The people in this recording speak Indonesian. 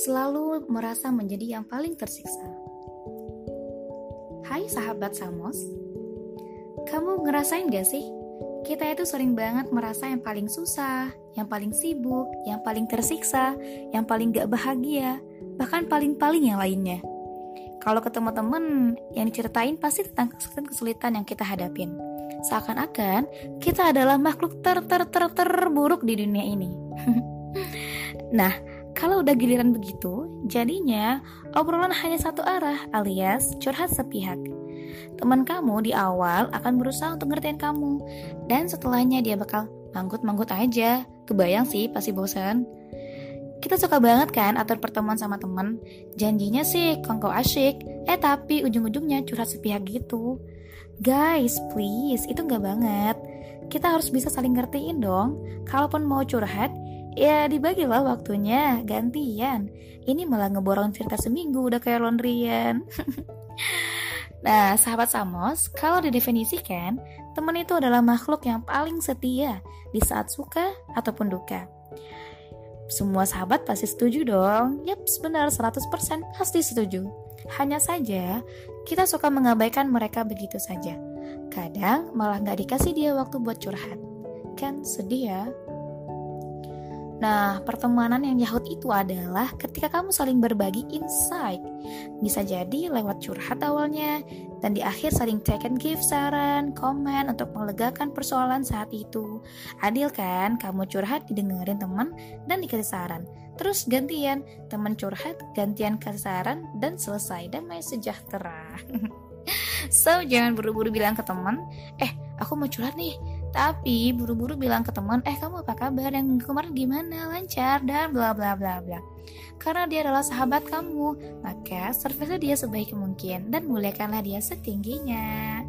selalu merasa menjadi yang paling tersiksa. Hai sahabat Samos, kamu ngerasain gak sih? Kita itu sering banget merasa yang paling susah, yang paling sibuk, yang paling tersiksa, yang paling gak bahagia, bahkan paling-paling yang lainnya. Kalau ketemu temen, yang diceritain pasti tentang kesulitan yang kita hadapin. Seakan-akan kita adalah makhluk ter ter ter terburuk di dunia ini. nah, kalau udah giliran begitu, jadinya obrolan hanya satu arah alias curhat sepihak. Teman kamu di awal akan berusaha untuk ngertiin kamu, dan setelahnya dia bakal manggut-manggut aja. Kebayang sih pasti bosan. Kita suka banget kan atur pertemuan sama temen Janjinya sih kongko asyik Eh tapi ujung-ujungnya curhat sepihak gitu Guys please itu nggak banget Kita harus bisa saling ngertiin dong Kalaupun mau curhat Ya dibagilah waktunya Gantian Ini malah ngeborong cerita seminggu Udah kayak laundryan Nah, sahabat Samos, kalau didefinisikan, teman itu adalah makhluk yang paling setia di saat suka ataupun duka. Semua sahabat pasti setuju dong. Yap, benar 100% pasti setuju. Hanya saja, kita suka mengabaikan mereka begitu saja. Kadang malah nggak dikasih dia waktu buat curhat. Kan sedih ya? Nah, pertemanan yang yahut itu adalah ketika kamu saling berbagi insight. Bisa jadi lewat curhat awalnya, dan di akhir saling take and give saran, komen untuk melegakan persoalan saat itu. Adil kan, kamu curhat didengerin teman dan dikasih saran. Terus gantian, teman curhat, gantian kasih saran, dan selesai damai sejahtera. so, jangan buru-buru bilang ke teman, eh aku mau curhat nih, tapi buru-buru bilang ke teman, eh kamu apa kabar? Yang kemarin gimana? Lancar dan bla bla bla bla. Karena dia adalah sahabat kamu, maka service dia sebaik mungkin dan muliakanlah dia setingginya.